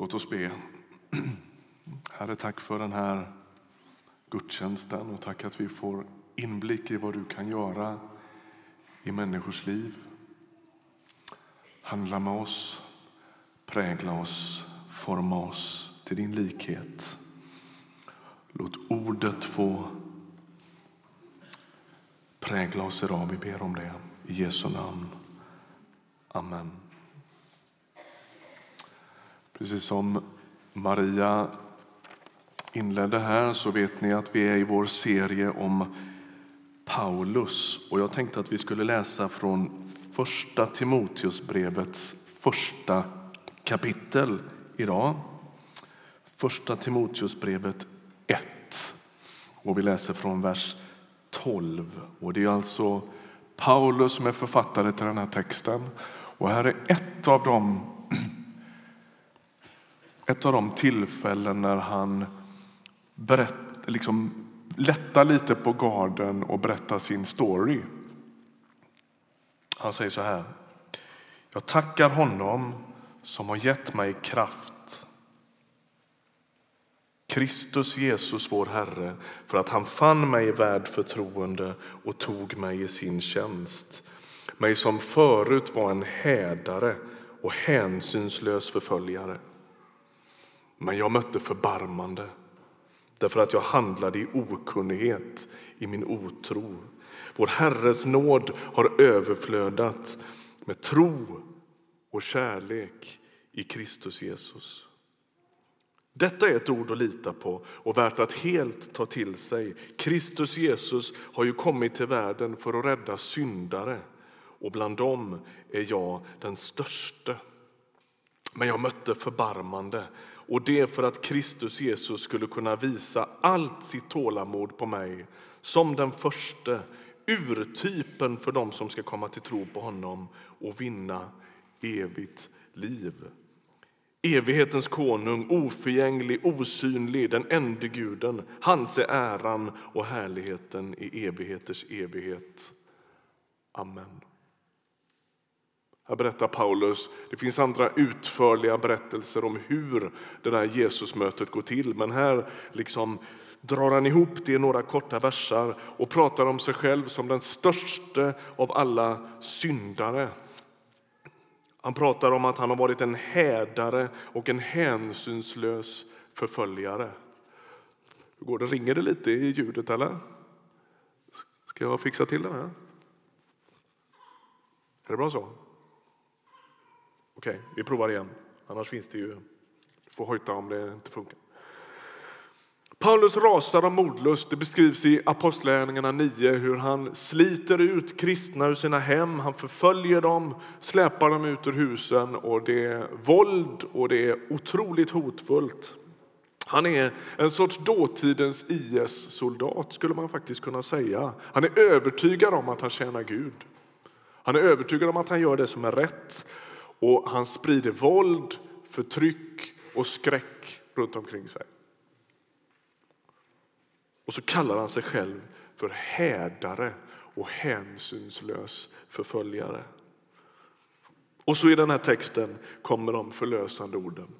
Låt oss be. Herre, tack för den här gudstjänsten och tack att vi får inblick i vad du kan göra i människors liv. Handla med oss, prägla oss, forma oss till din likhet. Låt ordet få prägla oss idag. Vi ber om det. I Jesu namn. Amen. Precis som Maria inledde här så vet ni att vi är i vår serie om Paulus. Och jag tänkte att vi skulle läsa från första Timoteusbrevets första kapitel idag. Första Timoteusbrevet 1. Och vi läser från vers 12. Och det är alltså Paulus som är författare till den här texten. Och här är ett av de ett av de tillfällen när han berätt, liksom, lättar lite på garden och berättar sin story. Han säger så här. Jag tackar honom som har gett mig kraft. Kristus Jesus, vår Herre, för att han fann mig värd förtroende och tog mig i sin tjänst. Mig som förut var en hädare och hänsynslös förföljare. Men jag mötte förbarmande därför att jag handlade i okunnighet, i min otro. Vår Herres nåd har överflödat med tro och kärlek i Kristus Jesus. Detta är ett ord att lita på och värt att helt ta till sig. Kristus Jesus har ju kommit till världen för att rädda syndare och bland dem är jag den störste. Men jag mötte förbarmande och det för att Kristus Jesus skulle kunna visa allt sitt tålamod på mig som den första urtypen för dem som ska komma till tro på honom och vinna evigt liv. Evighetens konung, oförgänglig, osynlig, den ende guden. Hans är äran och härligheten i evigheters evighet. Amen. Här berättar Paulus, det finns andra utförliga berättelser om hur det där Jesusmötet går till. Men här liksom drar han ihop det i några korta versar och pratar om sig själv som den största av alla syndare. Han pratar om att han har varit en hädare och en hänsynslös förföljare. Hur går det? Ringer det lite i ljudet eller? Ska jag fixa till det här? Är det bra så? Okej, okay, vi provar igen. Annars finns det ju... Du får hojta om det inte funkar. Paulus rasar av modlust. Det beskrivs i Apostlagärningarna 9 hur han sliter ut kristna ur sina hem, han förföljer dem, släpar dem ut ur husen och det är våld och det är otroligt hotfullt. Han är en sorts dåtidens IS-soldat skulle man faktiskt kunna säga. Han är övertygad om att han tjänar Gud. Han är övertygad om att han gör det som är rätt och han sprider våld, förtryck och skräck runt omkring sig. Och så kallar han sig själv för hädare och hänsynslös förföljare. Och så i den här texten kommer de förlösande orden.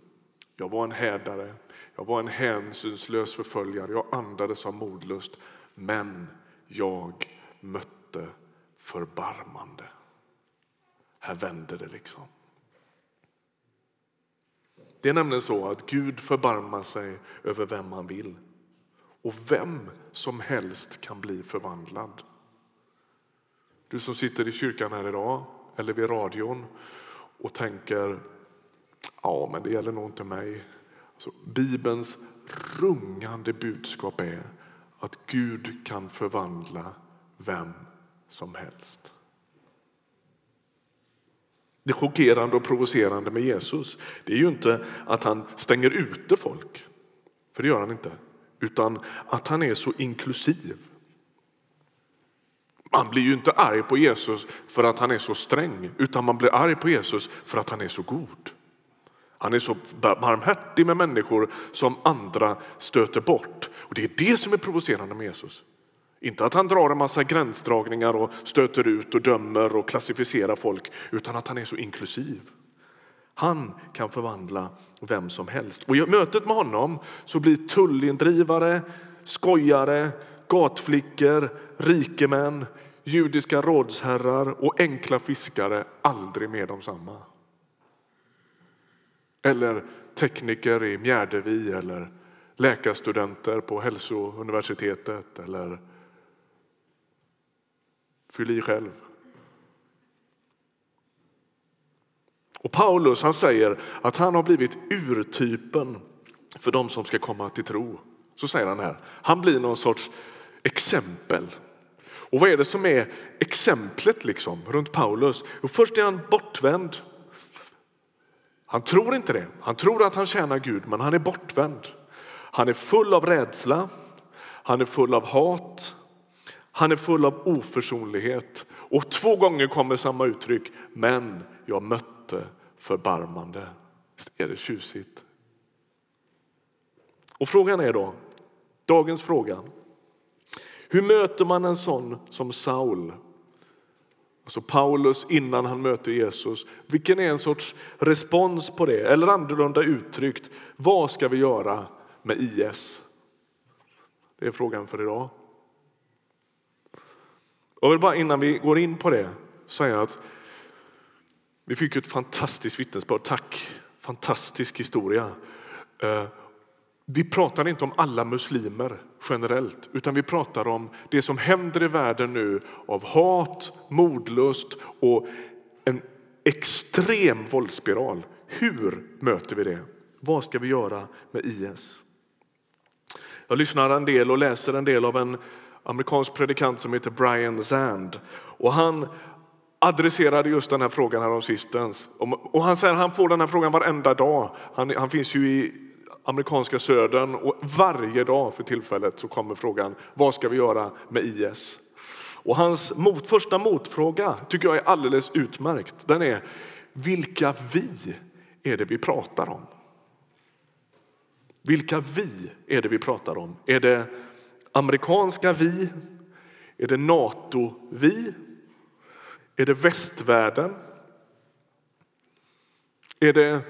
Jag var en hädare, jag var en hänsynslös förföljare, jag andades av modlust, men jag mötte förbarmande. Här vänder det liksom. Det är nämligen så att Gud förbarmar sig över vem han vill. Och vem som helst kan bli förvandlad. Du som sitter i kyrkan här idag eller vid radion och tänker ja, men det gäller nog inte mig. Alltså, Bibelns rungande budskap är att Gud kan förvandla vem som helst. Det chockerande och provocerande med Jesus det är ju inte att han stänger ute folk, för det gör han inte, utan att han är så inklusiv. Man blir ju inte arg på Jesus för att han är så sträng, utan man blir arg på Jesus för att han är så god. Han är så barmhärtig med människor som andra stöter bort. Och Det är det som är provocerande med Jesus. Inte att han drar en massa gränsdragningar och stöter ut och dömer och klassificerar folk, utan att han är så inklusiv. Han kan förvandla vem som helst. Och I mötet med honom så blir tullindrivare, skojare, gatflickor, rikemän, judiska rådsherrar och enkla fiskare aldrig mer de samma. Eller tekniker i Mjärdevi eller läkarstudenter på hälsouniversitetet eller fyll i själv. Och Paulus han säger att han har blivit urtypen för de som ska komma till tro. Så säger han här. Han blir någon sorts exempel. Och vad är det som är exemplet liksom runt Paulus? Och först är han bortvänd. Han tror inte det. Han tror att han tjänar Gud, men han är bortvänd. Han är full av rädsla, han är full av hat, han är full av oförsonlighet. Och två gånger kommer samma uttryck, men jag mötte förbarmande. Visst är det tjusigt? Och frågan är då, dagens fråga. Hur möter man en sån som Saul? Alltså Paulus innan han möter Jesus. Vilken är en sorts respons på det? Eller annorlunda uttryckt, vad ska vi göra med IS? Det är frågan för idag. Jag vill bara innan vi går in på det säga att vi fick ett fantastiskt vittnesbörd. Tack! Fantastisk historia. Eh, vi pratar inte om alla muslimer generellt, utan vi pratar om det som händer i världen nu av hat, modlust och en extrem våldsspiral. Hur möter vi det? Vad ska vi göra med IS? Jag lyssnar en del och läser en del av en amerikansk predikant som heter Brian Zand. Och han adresserade just den här frågan här om sistens. Och han säger han får den här frågan varenda dag. Han, han finns ju i amerikanska södern och varje dag för tillfället så kommer frågan vad ska vi göra med IS? Och hans mot, första motfråga tycker jag är alldeles utmärkt. Den är vilka vi är det vi pratar om? Vilka vi är det vi pratar om? Är det amerikanska vi? Är det Nato-vi? Är det västvärlden? Är det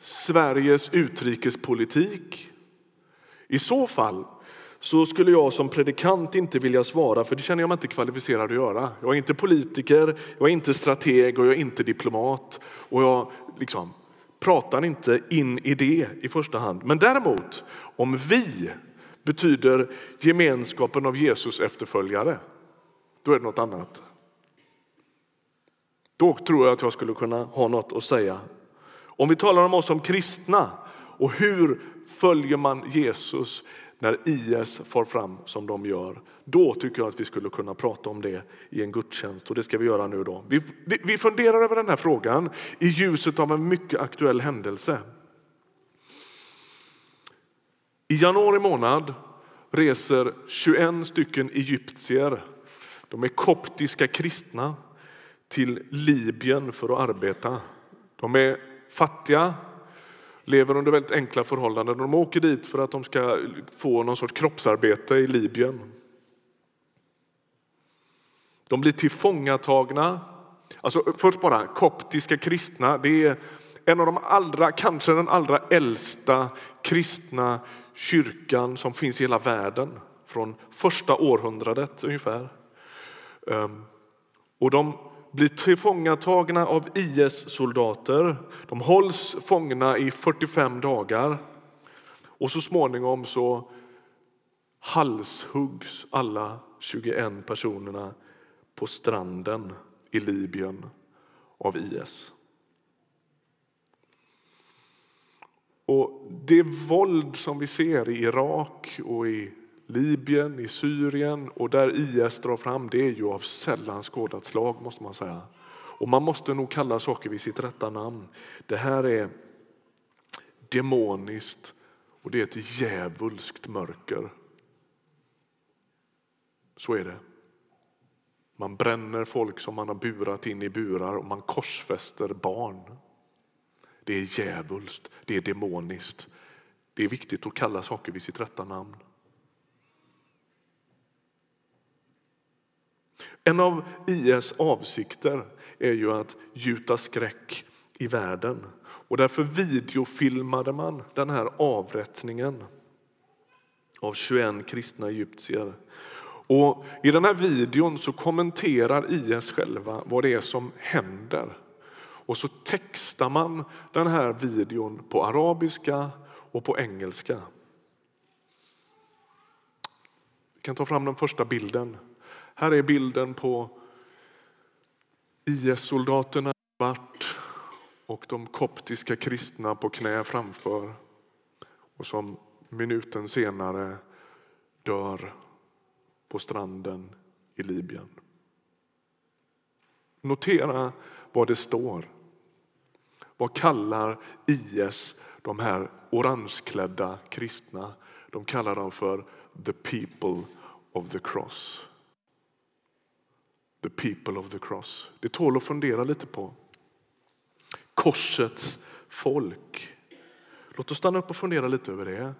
Sveriges utrikespolitik? I så fall så skulle jag som predikant inte vilja svara, för det känner jag mig inte kvalificerad att göra. Jag är inte politiker, jag är inte strateg och jag är inte diplomat. Och jag liksom pratar inte in i det i första hand. Men däremot, om vi betyder gemenskapen av Jesus efterföljare, då är det något annat. Då tror jag att jag skulle kunna ha något att säga. Om vi talar om oss som kristna och hur följer man Jesus när IS far fram som de gör. Då tycker jag att vi skulle kunna prata om det i en gudstjänst och det ska vi göra nu. då. Vi, vi, funderar över den här frågan i ljuset av en mycket aktuell händelse. I januari månad reser 21 stycken egyptier, de är koptiska kristna, till Libyen för att arbeta. De är fattiga, lever under väldigt enkla förhållanden. De åker dit för att de ska få någon sorts kroppsarbete i Libyen. De blir tillfångatagna. Alltså, först bara, koptiska kristna, det är en av de allra, kanske den allra äldsta kristna kyrkan som finns i hela världen. Från första århundradet ungefär. Ehm, och de blir tillfångatagna av IS-soldater. De hålls fångna i 45 dagar och så småningom så halshuggs alla 21 personerna på stranden i Libyen av IS. Och det våld som vi ser i Irak och i Libyen, i Syrien och där IS drar fram det är ju av sällan skådat slag måste man säga. Och man måste nog kalla saker vid sitt rätta namn. Det här är demoniskt och det är ett djävulskt mörker. Så är det. Man bränner folk som man har burat in i burar och man korsfäster barn. Det är djävulskt, det är demoniskt. Det är viktigt att kalla saker vid sitt rätta namn. En av IS avsikter är ju att gjuta skräck i världen. Och därför videofilmade man den här avrättningen av 21 kristna egyptier. Och I den här videon så kommenterar IS själva vad det är som händer. Och så textar man den här videon på arabiska och på engelska. Vi kan ta fram den första bilden. Här är bilden på IS-soldaterna svart och de koptiska kristna på knä framför och som minuten senare dör på stranden i Libyen. Notera vad det står. Vad kallar IS de här orangeklädda kristna? De kallar dem för the people of the cross. The people of the cross. Det tål att fundera lite på. Korsets folk. Låt oss stanna upp och fundera lite över det.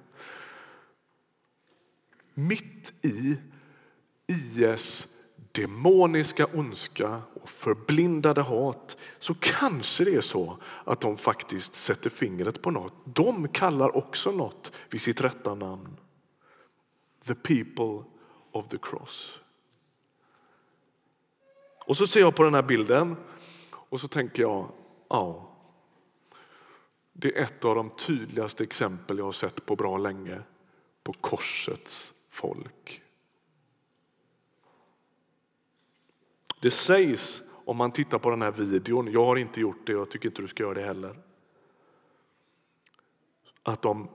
Mitt i IS demoniska ondska och förblindade hat så kanske det är så att de faktiskt sätter fingret på något. De kallar också något vid sitt rätta namn. The people of the cross. Och så ser jag på den här bilden och så tänker jag, ja, det är ett av de tydligaste exempel jag har sett på bra länge på korsets folk. Det sägs om man tittar på den här videon, jag har inte gjort det och jag tycker inte du ska göra det heller. Att de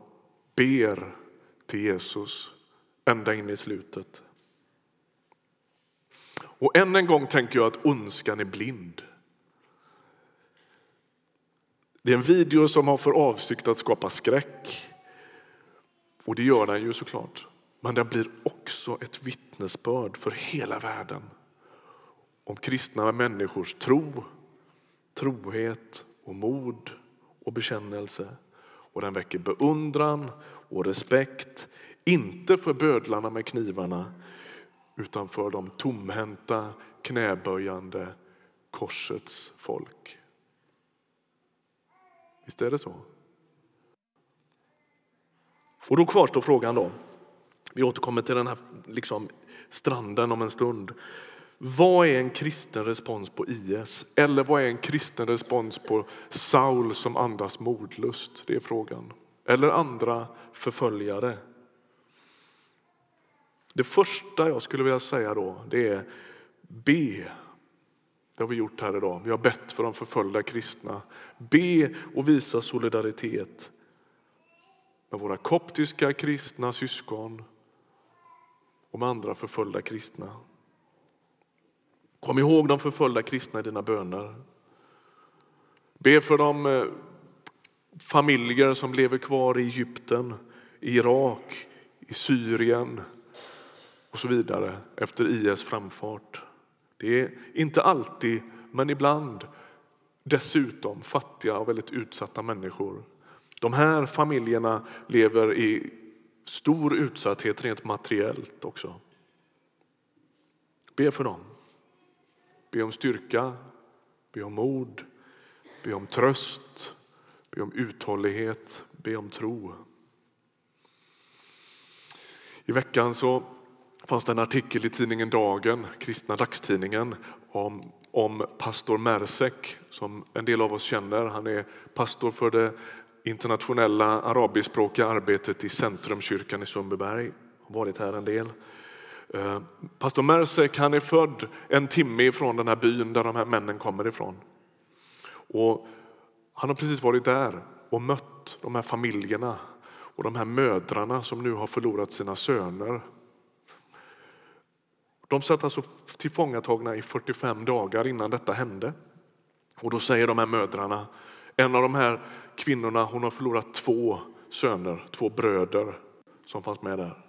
ber till Jesus ända in i slutet. Och än en gång tänker jag att ondskan är blind. Det är en video som har för avsikt att skapa skräck. Och det gör den ju såklart. Men den blir också ett vittnesbörd för hela världen om kristna människors tro, trohet och mod och bekännelse. Och den väcker beundran och respekt, inte för bödlarna med knivarna utan för de tomhänta, knäböjande korsets folk. Visst är det så? Och då kvarstår frågan då. Vi återkommer till den här liksom, stranden om en stund. Vad är en kristen respons på IS? Eller vad är en kristen respons på Saul som andas mordlust? Det är frågan. Eller andra förföljare. Det första jag skulle vilja säga då, det är be. Det har vi gjort här idag. Vi har bett för de förföljda kristna. Be och visa solidaritet med våra koptiska kristna syskon och med andra förföljda kristna. Kom ihåg de förföljda kristna i dina böner. Be för de eh, familjer som lever kvar i Egypten, i Irak, i Syrien och så vidare efter IS framfart. Det är inte alltid, men ibland dessutom fattiga och väldigt utsatta människor. De här familjerna lever i stor utsatthet rent materiellt också. Be för dem. Be om styrka, be om mod, be om tröst, be om uthållighet, be om tro. I veckan så fanns det en artikel i tidningen Dagen, kristna dagstidningen, om, om pastor Mersek som en del av oss känner. Han är pastor för det internationella arabiskspråkiga arbetet i Centrumkyrkan i Sundbyberg. Har varit här en del. Eh, pastor Mersek han är född en timme ifrån den här byn där de här männen kommer ifrån. Och han har precis varit där och mött de här familjerna och de här mödrarna som nu har förlorat sina söner. De satt alltså tillfångatagna i 45 dagar innan detta hände. Och då säger de här mödrarna, en av de här kvinnorna hon har förlorat två söner, två bröder som fanns med där.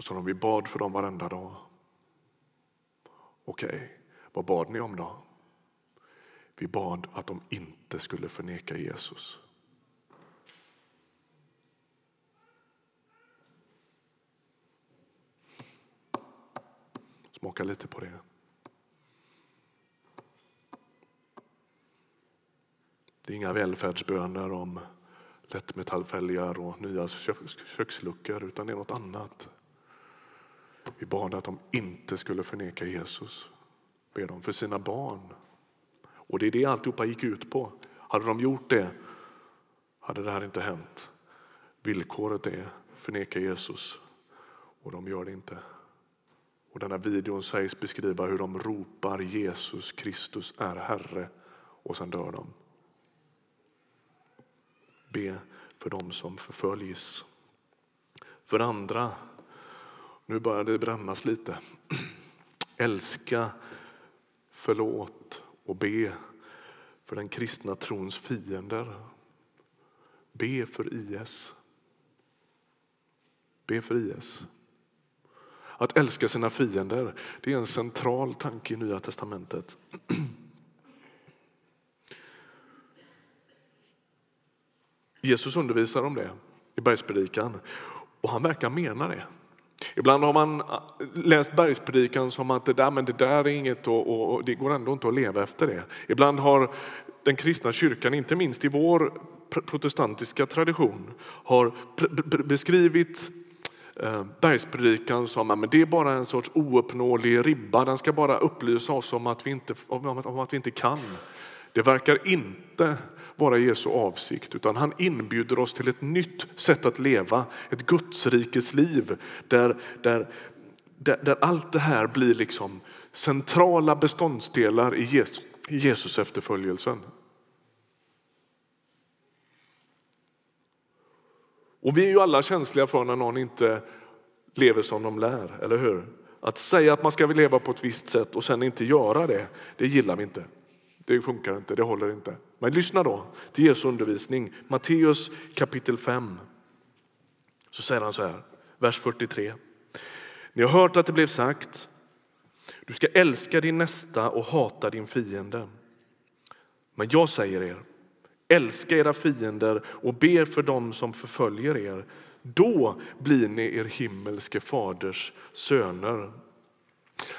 Och så vi bad för dem varenda dag. Okej, okay. vad bad ni om då? Vi bad att de inte skulle förneka Jesus. Smaka lite på det. Det är inga välfärdsböner om lättmetallfälgar och nya köksluckor utan det är något annat. Vi bad att de inte skulle förneka Jesus. Ber dem för sina barn. Och det är det alltihopa gick ut på. Hade de gjort det hade det här inte hänt. Villkoret är förneka Jesus och de gör det inte. Och den här videon sägs beskriva hur de ropar Jesus Kristus är Herre och sen dör de. Be för dem som förföljs. För andra, nu börjar det brännas lite. Älska, förlåt och be för den kristna trons fiender. Be för IS. Be för IS. Att älska sina fiender det är en central tanke i Nya testamentet. Jesus undervisar om det i bergspredikan och han verkar mena det. Ibland har man ah, läst bergspredikan som att det där, men det där är inget och, och det går ändå inte att leva efter det. Ibland har den kristna kyrkan, inte minst i vår protestantiska tradition, har beskrivit eh, bergspredikan som att det är bara en sorts ouppnåelig ribba. Den ska bara upplysa oss om att vi inte, om att vi inte kan. Det verkar inte vara Jesu avsikt utan han inbjuder oss till ett nytt sätt att leva, ett Gudsrikes liv där, där, där, där allt det här blir liksom centrala beståndsdelar i Jesus, i Jesus efterföljelsen. Och vi är ju alla känsliga för när någon inte lever som de lär, eller hur? Att säga att man ska leva på ett visst sätt och sen inte göra det, det gillar vi inte. Det funkar inte, det håller inte. Men lyssna då till Jesu undervisning. Matteus kapitel 5. Så säger han så här, vers 43. Ni har hört att det blev sagt, du ska älska din nästa och hata din fiende. Men jag säger er, älska era fiender och ber för dem som förföljer er. Då blir ni er himmelske faders söner.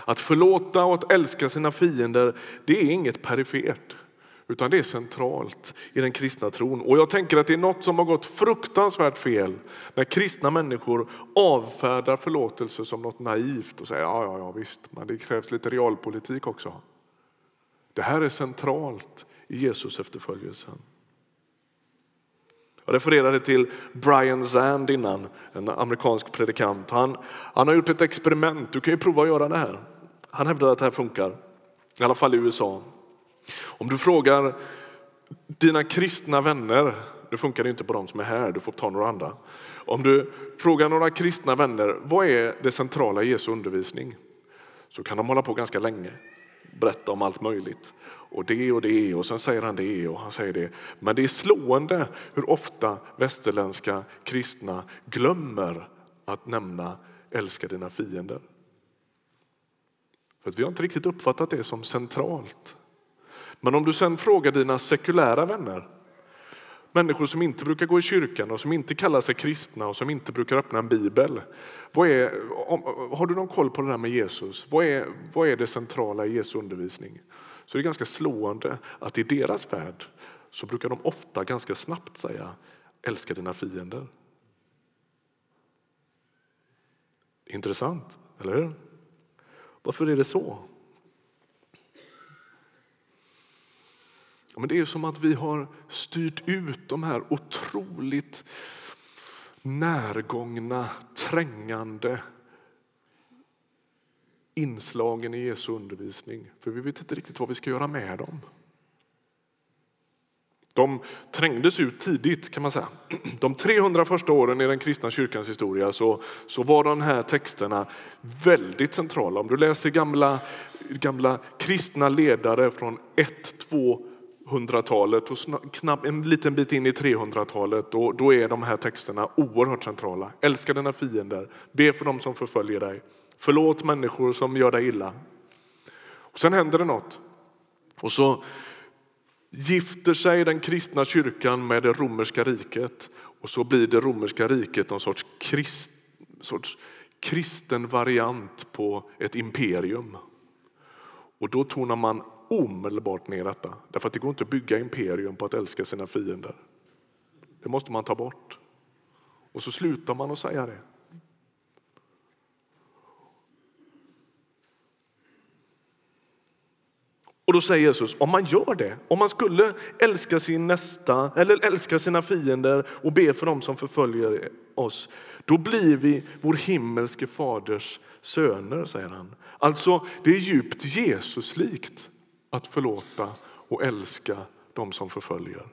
Att förlåta och att älska sina fiender, det är inget perifert. Utan det är centralt i den kristna tron. Och jag tänker att det är något som har gått fruktansvärt fel när kristna människor avfärdar förlåtelse som något naivt och säger ja, ja, ja visst, men det krävs lite realpolitik också. Det här är centralt i Jesus efterföljelsen. Jag refererade till Brian Zand innan, en amerikansk predikant. Han, han har gjort ett experiment, du kan ju prova att göra det här. Han hävdar att det här funkar, i alla fall i USA. Om du frågar dina kristna vänner, nu funkar det inte på de som är här, du får ta några andra. Om du frågar några kristna vänner, vad är det centrala i Jesu undervisning? Så kan de hålla på ganska länge, berätta om allt möjligt. Och det och det och sen säger han det och han säger det. Men det är slående hur ofta västerländska kristna glömmer att nämna älska dina fiender. För att vi har inte riktigt uppfattat det som centralt. Men om du sen frågar dina sekulära vänner, människor som inte brukar gå i kyrkan och som inte kallar sig kristna och som inte brukar öppna en bibel. Vad är, har du någon koll på det där med Jesus? Vad är, vad är det centrala i Jesu undervisning? Så det är ganska slående att i deras värld så brukar de ofta ganska snabbt säga älska dina fiender. Intressant, eller hur? Varför är det så? Men det är som att vi har styrt ut de här otroligt närgångna, trängande inslagen i Jesu undervisning. För vi vet inte riktigt vad vi ska göra med dem. De trängdes ut tidigt kan man säga. De 300 första åren i den kristna kyrkans historia så, så var de här texterna väldigt centrala. Om du läser gamla, gamla kristna ledare från hundratalet och knappt en liten bit in i 300-talet, då, då är de här texterna oerhört centrala. Älska dina fiender, be för dem som förföljer dig, förlåt människor som gör dig illa. Och sen händer det något. Och så gifter sig den kristna kyrkan med det romerska riket och så blir det romerska riket en sorts, krist, sorts kristen variant på ett imperium. Och då tonar man omedelbart ner detta. Därför att det går inte att bygga imperium på att älska sina fiender. Det måste man ta bort. Och så slutar man att säga det. Och då säger Jesus, om man gör det, om man skulle älska sin nästa eller älska sina fiender och be för dem som förföljer oss, då blir vi vår himmelske faders söner, säger han. Alltså, det är djupt Jesuslikt att förlåta och älska dem som förföljer.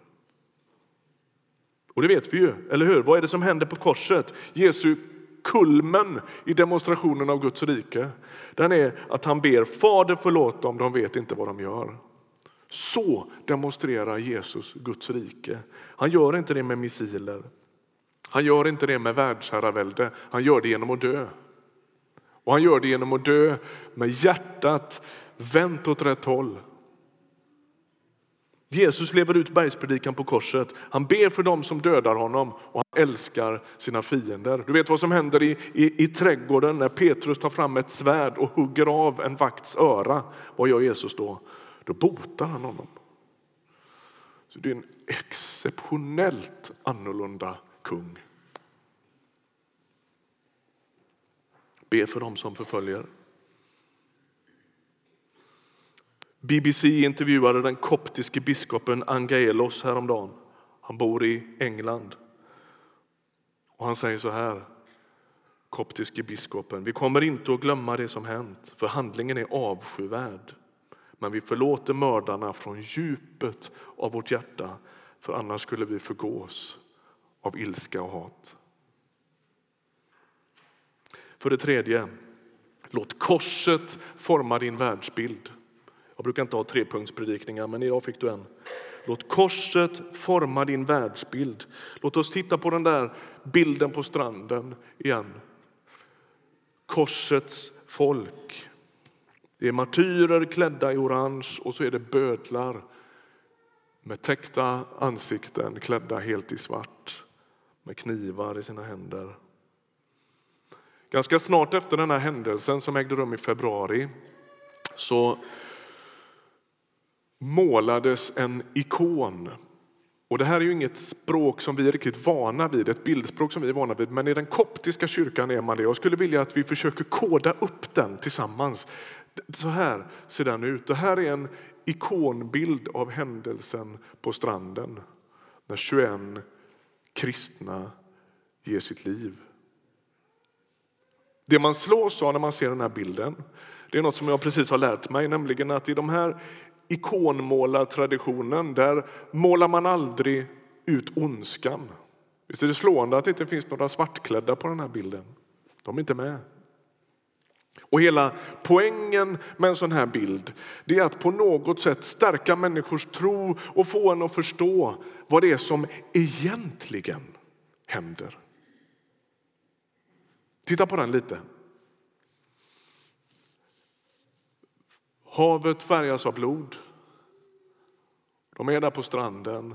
Och det vet vi ju, eller hur? Vad är det som händer på korset? Jesu kulmen i demonstrationen av Guds rike. Den är att han ber Fader förlåt dem, de vet inte vad de gör. Så demonstrerar Jesus Guds rike. Han gör inte det med missiler. Han gör inte det med världsherravälde. Han gör det genom att dö. Och han gör det genom att dö med hjärtat vänt åt rätt håll. Jesus lever ut bergspredikan på korset. Han ber för dem som dödar honom och han älskar sina fiender. Du vet vad som händer i, i, i trädgården när Petrus tar fram ett svärd och hugger av en vakts öra. Vad gör Jesus då? Då botar han honom. Så det är en exceptionellt annorlunda kung. Be för dem som förföljer. BBC intervjuade den koptiske biskopen Angelos häromdagen. Han bor i England. Och han säger så här, koptiske biskopen. Vi kommer inte att glömma det som hänt, för handlingen är avskyvärd. Men vi förlåter mördarna från djupet av vårt hjärta, för annars skulle vi förgås av ilska och hat. För det tredje, låt korset forma din världsbild. Jag brukar inte ha trepunktspredikningar, men idag fick du en. Låt korset forma din världsbild. Låt oss titta på den där bilden på stranden igen. Korsets folk. Det är martyrer klädda i orange och så är det bödlar med täckta ansikten klädda helt i svart med knivar i sina händer. Ganska snart efter den här händelsen som ägde rum i februari så målades en ikon. Och Det här är ju inget språk som vi är riktigt vana vid, ett bildspråk som vi är vana vid, men i den koptiska kyrkan är man det. Jag skulle vilja att vi försöker koda upp den tillsammans. Så här ser den ut. Det här är en ikonbild av händelsen på stranden när 21 kristna ger sitt liv. Det man slås av när man ser den här bilden, det är något som jag precis har lärt mig, nämligen att i de här ikonmålartraditionen, där målar man aldrig ut ondskan. Visst är det slående att det inte finns några svartklädda på den här bilden? De är inte med. Och hela poängen med en sån här bild det är att på något sätt stärka människors tro och få en att förstå vad det är som egentligen händer. Titta på den lite. Havet färgas av blod. De är där på stranden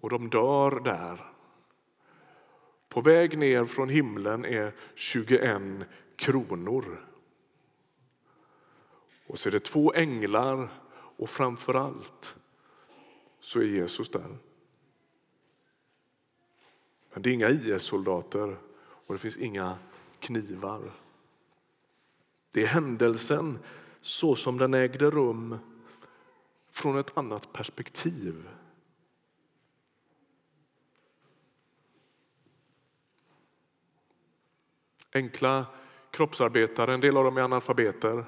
och de dör där. På väg ner från himlen är 21 kronor. Och så är det två änglar och framför allt så är Jesus där. Men det är inga IS-soldater och det finns inga knivar. Det är händelsen så som den ägde rum från ett annat perspektiv. Enkla kroppsarbetare, en del av dem är analfabeter,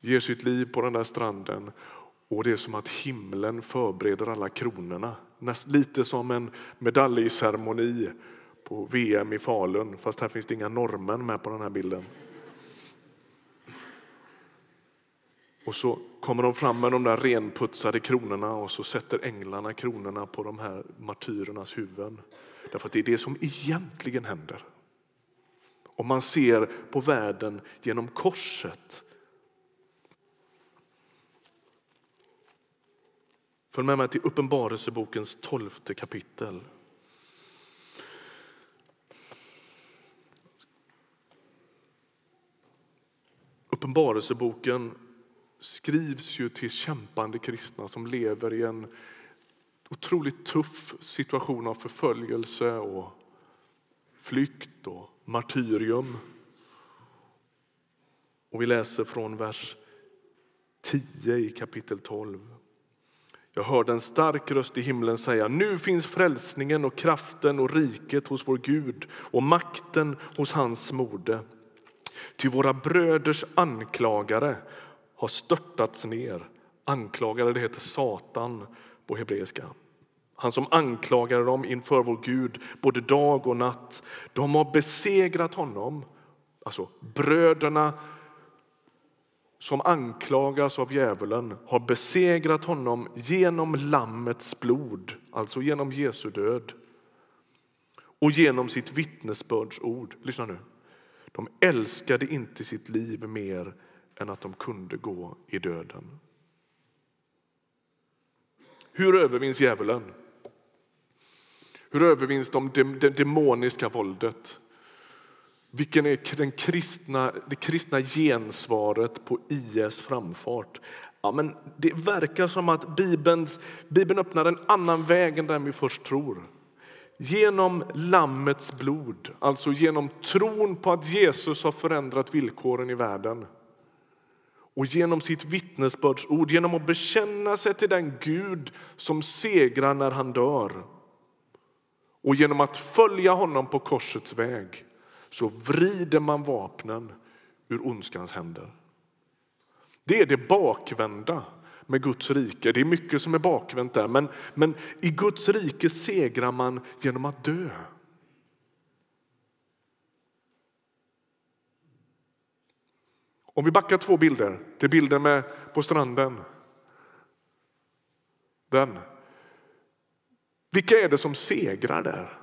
ger sitt liv på den där stranden och det är som att himlen förbereder alla kronorna. Lite som en medaljceremoni på VM i Falun, fast här finns det inga norrmän med på den här bilden. Och så kommer de fram med de där renputsade kronorna och så sätter änglarna kronorna på de här martyrernas huvuden. Därför att det är det som egentligen händer. Om man ser på världen genom korset. Följ med mig till Uppenbarelsebokens tolfte kapitel. Uppenbarelseboken skrivs ju till kämpande kristna som lever i en otroligt tuff situation av förföljelse och flykt och martyrium. Och vi läser från vers 10 i kapitel 12. Jag hörde en stark röst i himlen säga nu finns frälsningen och kraften och riket hos vår Gud och makten hos hans mode. Ty våra bröders anklagare har störtats ner. Anklagare, det heter Satan på hebreiska. Han som anklagade dem inför vår Gud både dag och natt. De har besegrat honom, alltså bröderna som anklagas av djävulen har besegrat honom genom Lammets blod, alltså genom Jesu död och genom sitt vittnesbördsord. Lyssna nu. De älskade inte sitt liv mer än att de kunde gå i döden. Hur övervinns djävulen? Hur övervinns de, det demoniska våldet? Vilken är den kristna, det kristna gensvaret på IS framfart? Ja, men det verkar som att Bibelns, Bibeln öppnar en annan väg än den vi först tror. Genom Lammets blod, alltså genom tron på att Jesus har förändrat villkoren i världen och genom sitt vittnesbördsord, genom att bekänna sig till den Gud som segrar när han dör och genom att följa honom på korsets väg så vrider man vapnen ur ondskans händer. Det är det bakvända med Guds rike. Det är mycket som är bakvänt där, men, men i Guds rike segrar man genom att dö. Om vi backar två bilder till bilden med på stranden. Den. Vilka är det som segrar där?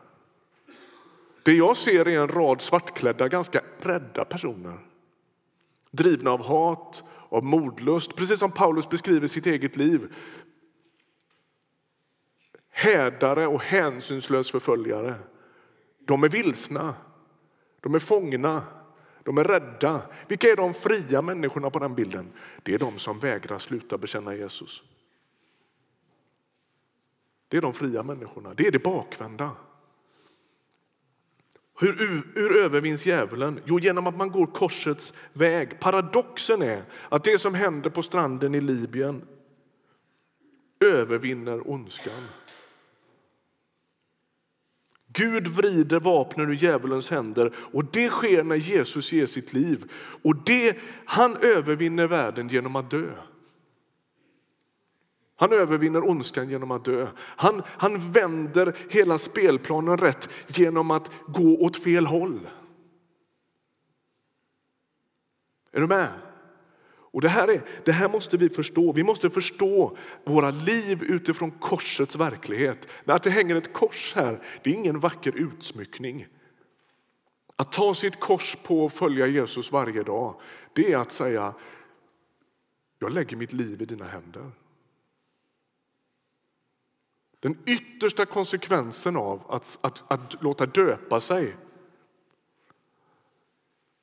Det jag ser är en rad svartklädda, ganska rädda personer. Drivna av hat, av modlust, precis som Paulus beskriver sitt eget liv. Hädare och hänsynslös förföljare. De är vilsna, de är fångna, de är rädda. Vilka är de fria människorna på den bilden? Det är de som vägrar sluta bekänna Jesus. Det är de fria människorna, det är det bakvända. Hur, hur övervinns djävulen? Jo, genom att man går korsets väg. Paradoxen är att det som händer på stranden i Libyen övervinner ondskan. Gud vrider vapnen ur djävulens händer och det sker när Jesus ger sitt liv. Och det, han övervinner världen genom att dö. Han övervinner ondskan genom att dö. Han, han vänder hela spelplanen rätt genom att gå åt fel håll. Är du med? Och det, här är, det här måste vi förstå. Vi måste förstå våra liv utifrån korsets verklighet. Att det hänger ett kors här, det är ingen vacker utsmyckning. Att ta sitt kors på och följa Jesus varje dag, det är att säga jag lägger mitt liv i dina händer. Den yttersta konsekvensen av att, att, att låta döpa sig,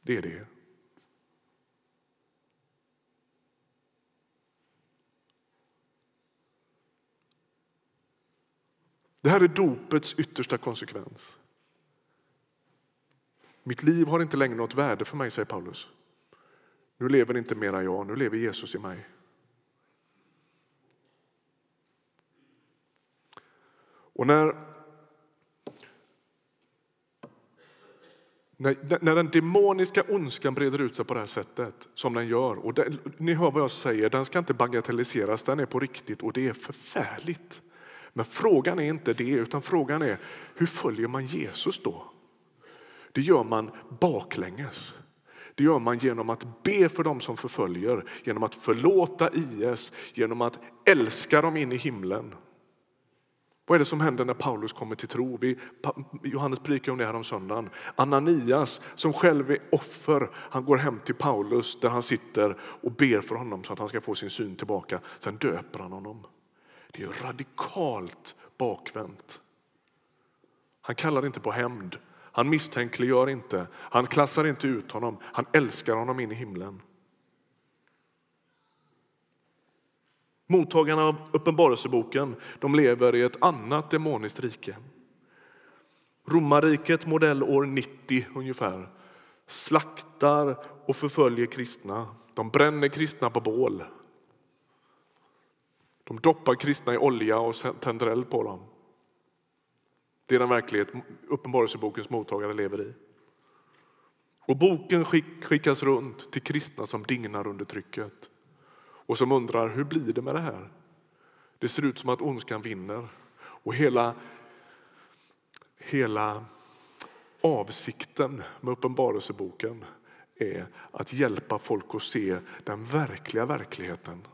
det är det. Det här är dopets yttersta konsekvens. Mitt liv har inte längre något värde för mig, säger Paulus. Nu lever inte mera jag, nu lever Jesus i mig. Och när, när, när den demoniska ondskan breder ut sig på det här sättet, som den gör, och det, ni hör vad jag säger, den ska inte bagatelliseras, den är på riktigt och det är förfärligt. Men frågan är inte det, utan frågan är hur följer man Jesus då? Det gör man baklänges. Det gör man genom att be för dem som förföljer, genom att förlåta IS, genom att älska dem in i himlen. Vad är det som händer när Paulus kommer till tro? Vi, Johannes predikade om det här om söndagen. Ananias som själv är offer, han går hem till Paulus där han sitter och ber för honom så att han ska få sin syn tillbaka. Sen döper han honom. Det är radikalt bakvänt. Han kallar inte på hämnd, han misstänkliggör inte, han klassar inte ut honom, han älskar honom in i himlen. Mottagarna av Uppenbarelseboken de lever i ett annat demoniskt rike. Romarriket modell år 90 ungefär slaktar och förföljer kristna. De bränner kristna på bål. De doppar kristna i olja och tänder eld på dem. Det är den verklighet Uppenbarelsebokens mottagare lever i. Och boken skickas runt till kristna som dignar under trycket och som undrar hur blir det med det här? Det ser ut som att ondskan vinner och hela, hela avsikten med Uppenbarelseboken är att hjälpa folk att se den verkliga verkligheten.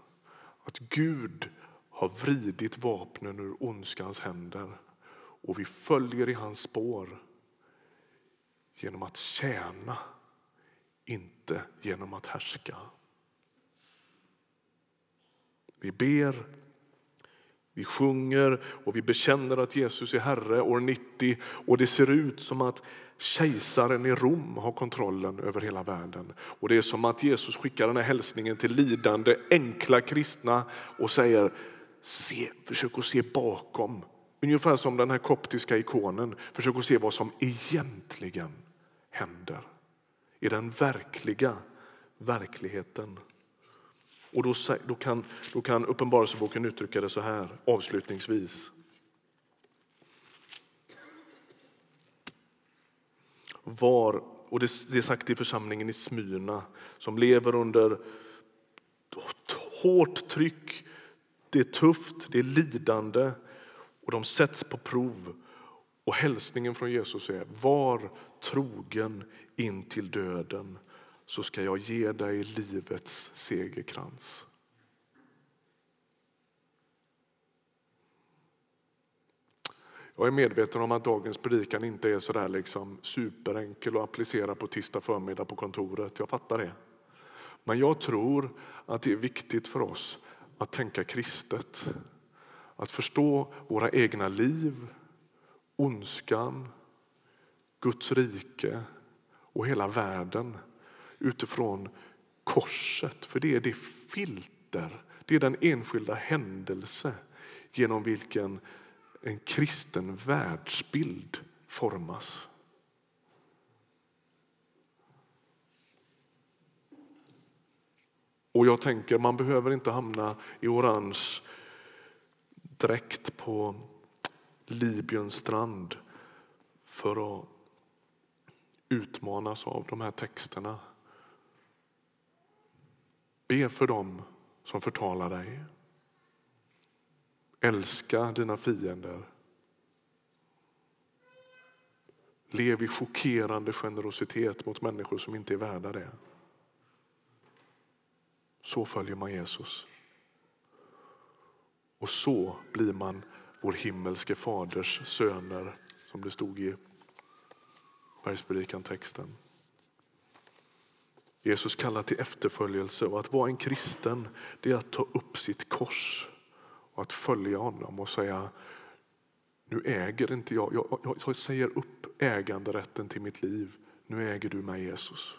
Att Gud har vridit vapnen ur ondskans händer och vi följer i hans spår genom att tjäna, inte genom att härska. Vi ber, vi sjunger och vi bekänner att Jesus är Herre år 90 och det ser ut som att kejsaren i Rom har kontrollen över hela världen. Och Det är som att Jesus skickar den här hälsningen till lidande, enkla kristna och säger se, försök att se bakom. Ungefär som den här koptiska ikonen. Försök att se vad som egentligen händer i den verkliga verkligheten. Och då, då, kan, då kan Uppenbarelseboken uttrycka det så här avslutningsvis. Var, och det, det är sagt i församlingen i Smyrna som lever under hårt tryck. Det är tufft, det är lidande och de sätts på prov. Och hälsningen från Jesus är var trogen in till döden så ska jag ge dig livets segerkrans. Jag är medveten om att dagens predikan inte är så där liksom superenkel att applicera på tisdag förmiddag på kontoret. Jag fattar det. Men jag tror att det är viktigt för oss att tänka kristet. Att förstå våra egna liv, ondskan, Guds rike och hela världen utifrån korset. För det är det filter, det är den enskilda händelse genom vilken en kristen världsbild formas. Och jag tänker, man behöver inte hamna i orange dräkt på Libyens strand för att utmanas av de här texterna. Be för dem som förtalar dig. Älska dina fiender. Lev i chockerande generositet mot människor som inte är värda det. Så följer man Jesus. Och så blir man vår himmelske faders söner, som det stod i Bergspredikan-texten. Jesus kallar till efterföljelse och att vara en kristen det är att ta upp sitt kors och att följa honom och säga nu äger inte jag, jag, jag, jag säger upp äganderätten till mitt liv. Nu äger du mig Jesus.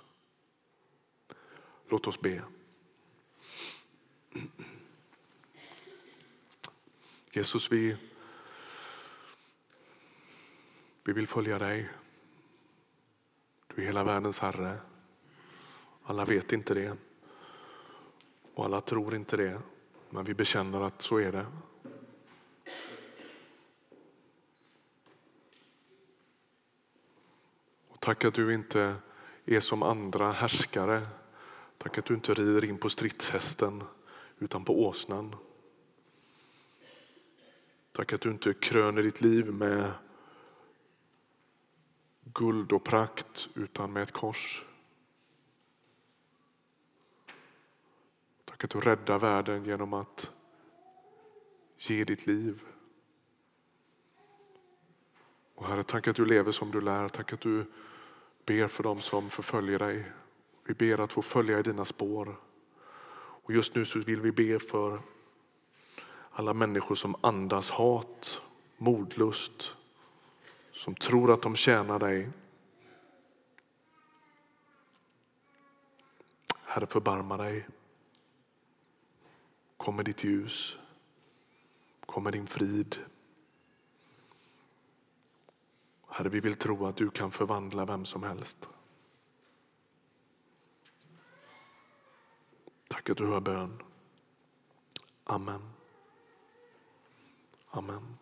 Låt oss be. Jesus, vi, vi vill följa dig. Du är hela världens Herre. Alla vet inte det och alla tror inte det, men vi bekänner att så är det. Och tack att du inte är som andra härskare. Tack att du inte rider in på stridshästen utan på åsnan. Tack att du inte kröner ditt liv med guld och prakt utan med ett kors. Tack att du räddar världen genom att ge ditt liv. Och Herre, tack att du lever som du lär. Tack att du ber för dem som förföljer dig. Vi ber att få följa i dina spår. Och just nu så vill vi be för alla människor som andas hat, modlust, som tror att de tjänar dig. Herre, förbarma dig. Kom med ditt ljus. Kom med din frid. Herre, vi vill tro att du kan förvandla vem som helst. Tack att du hör bön. Amen. Amen.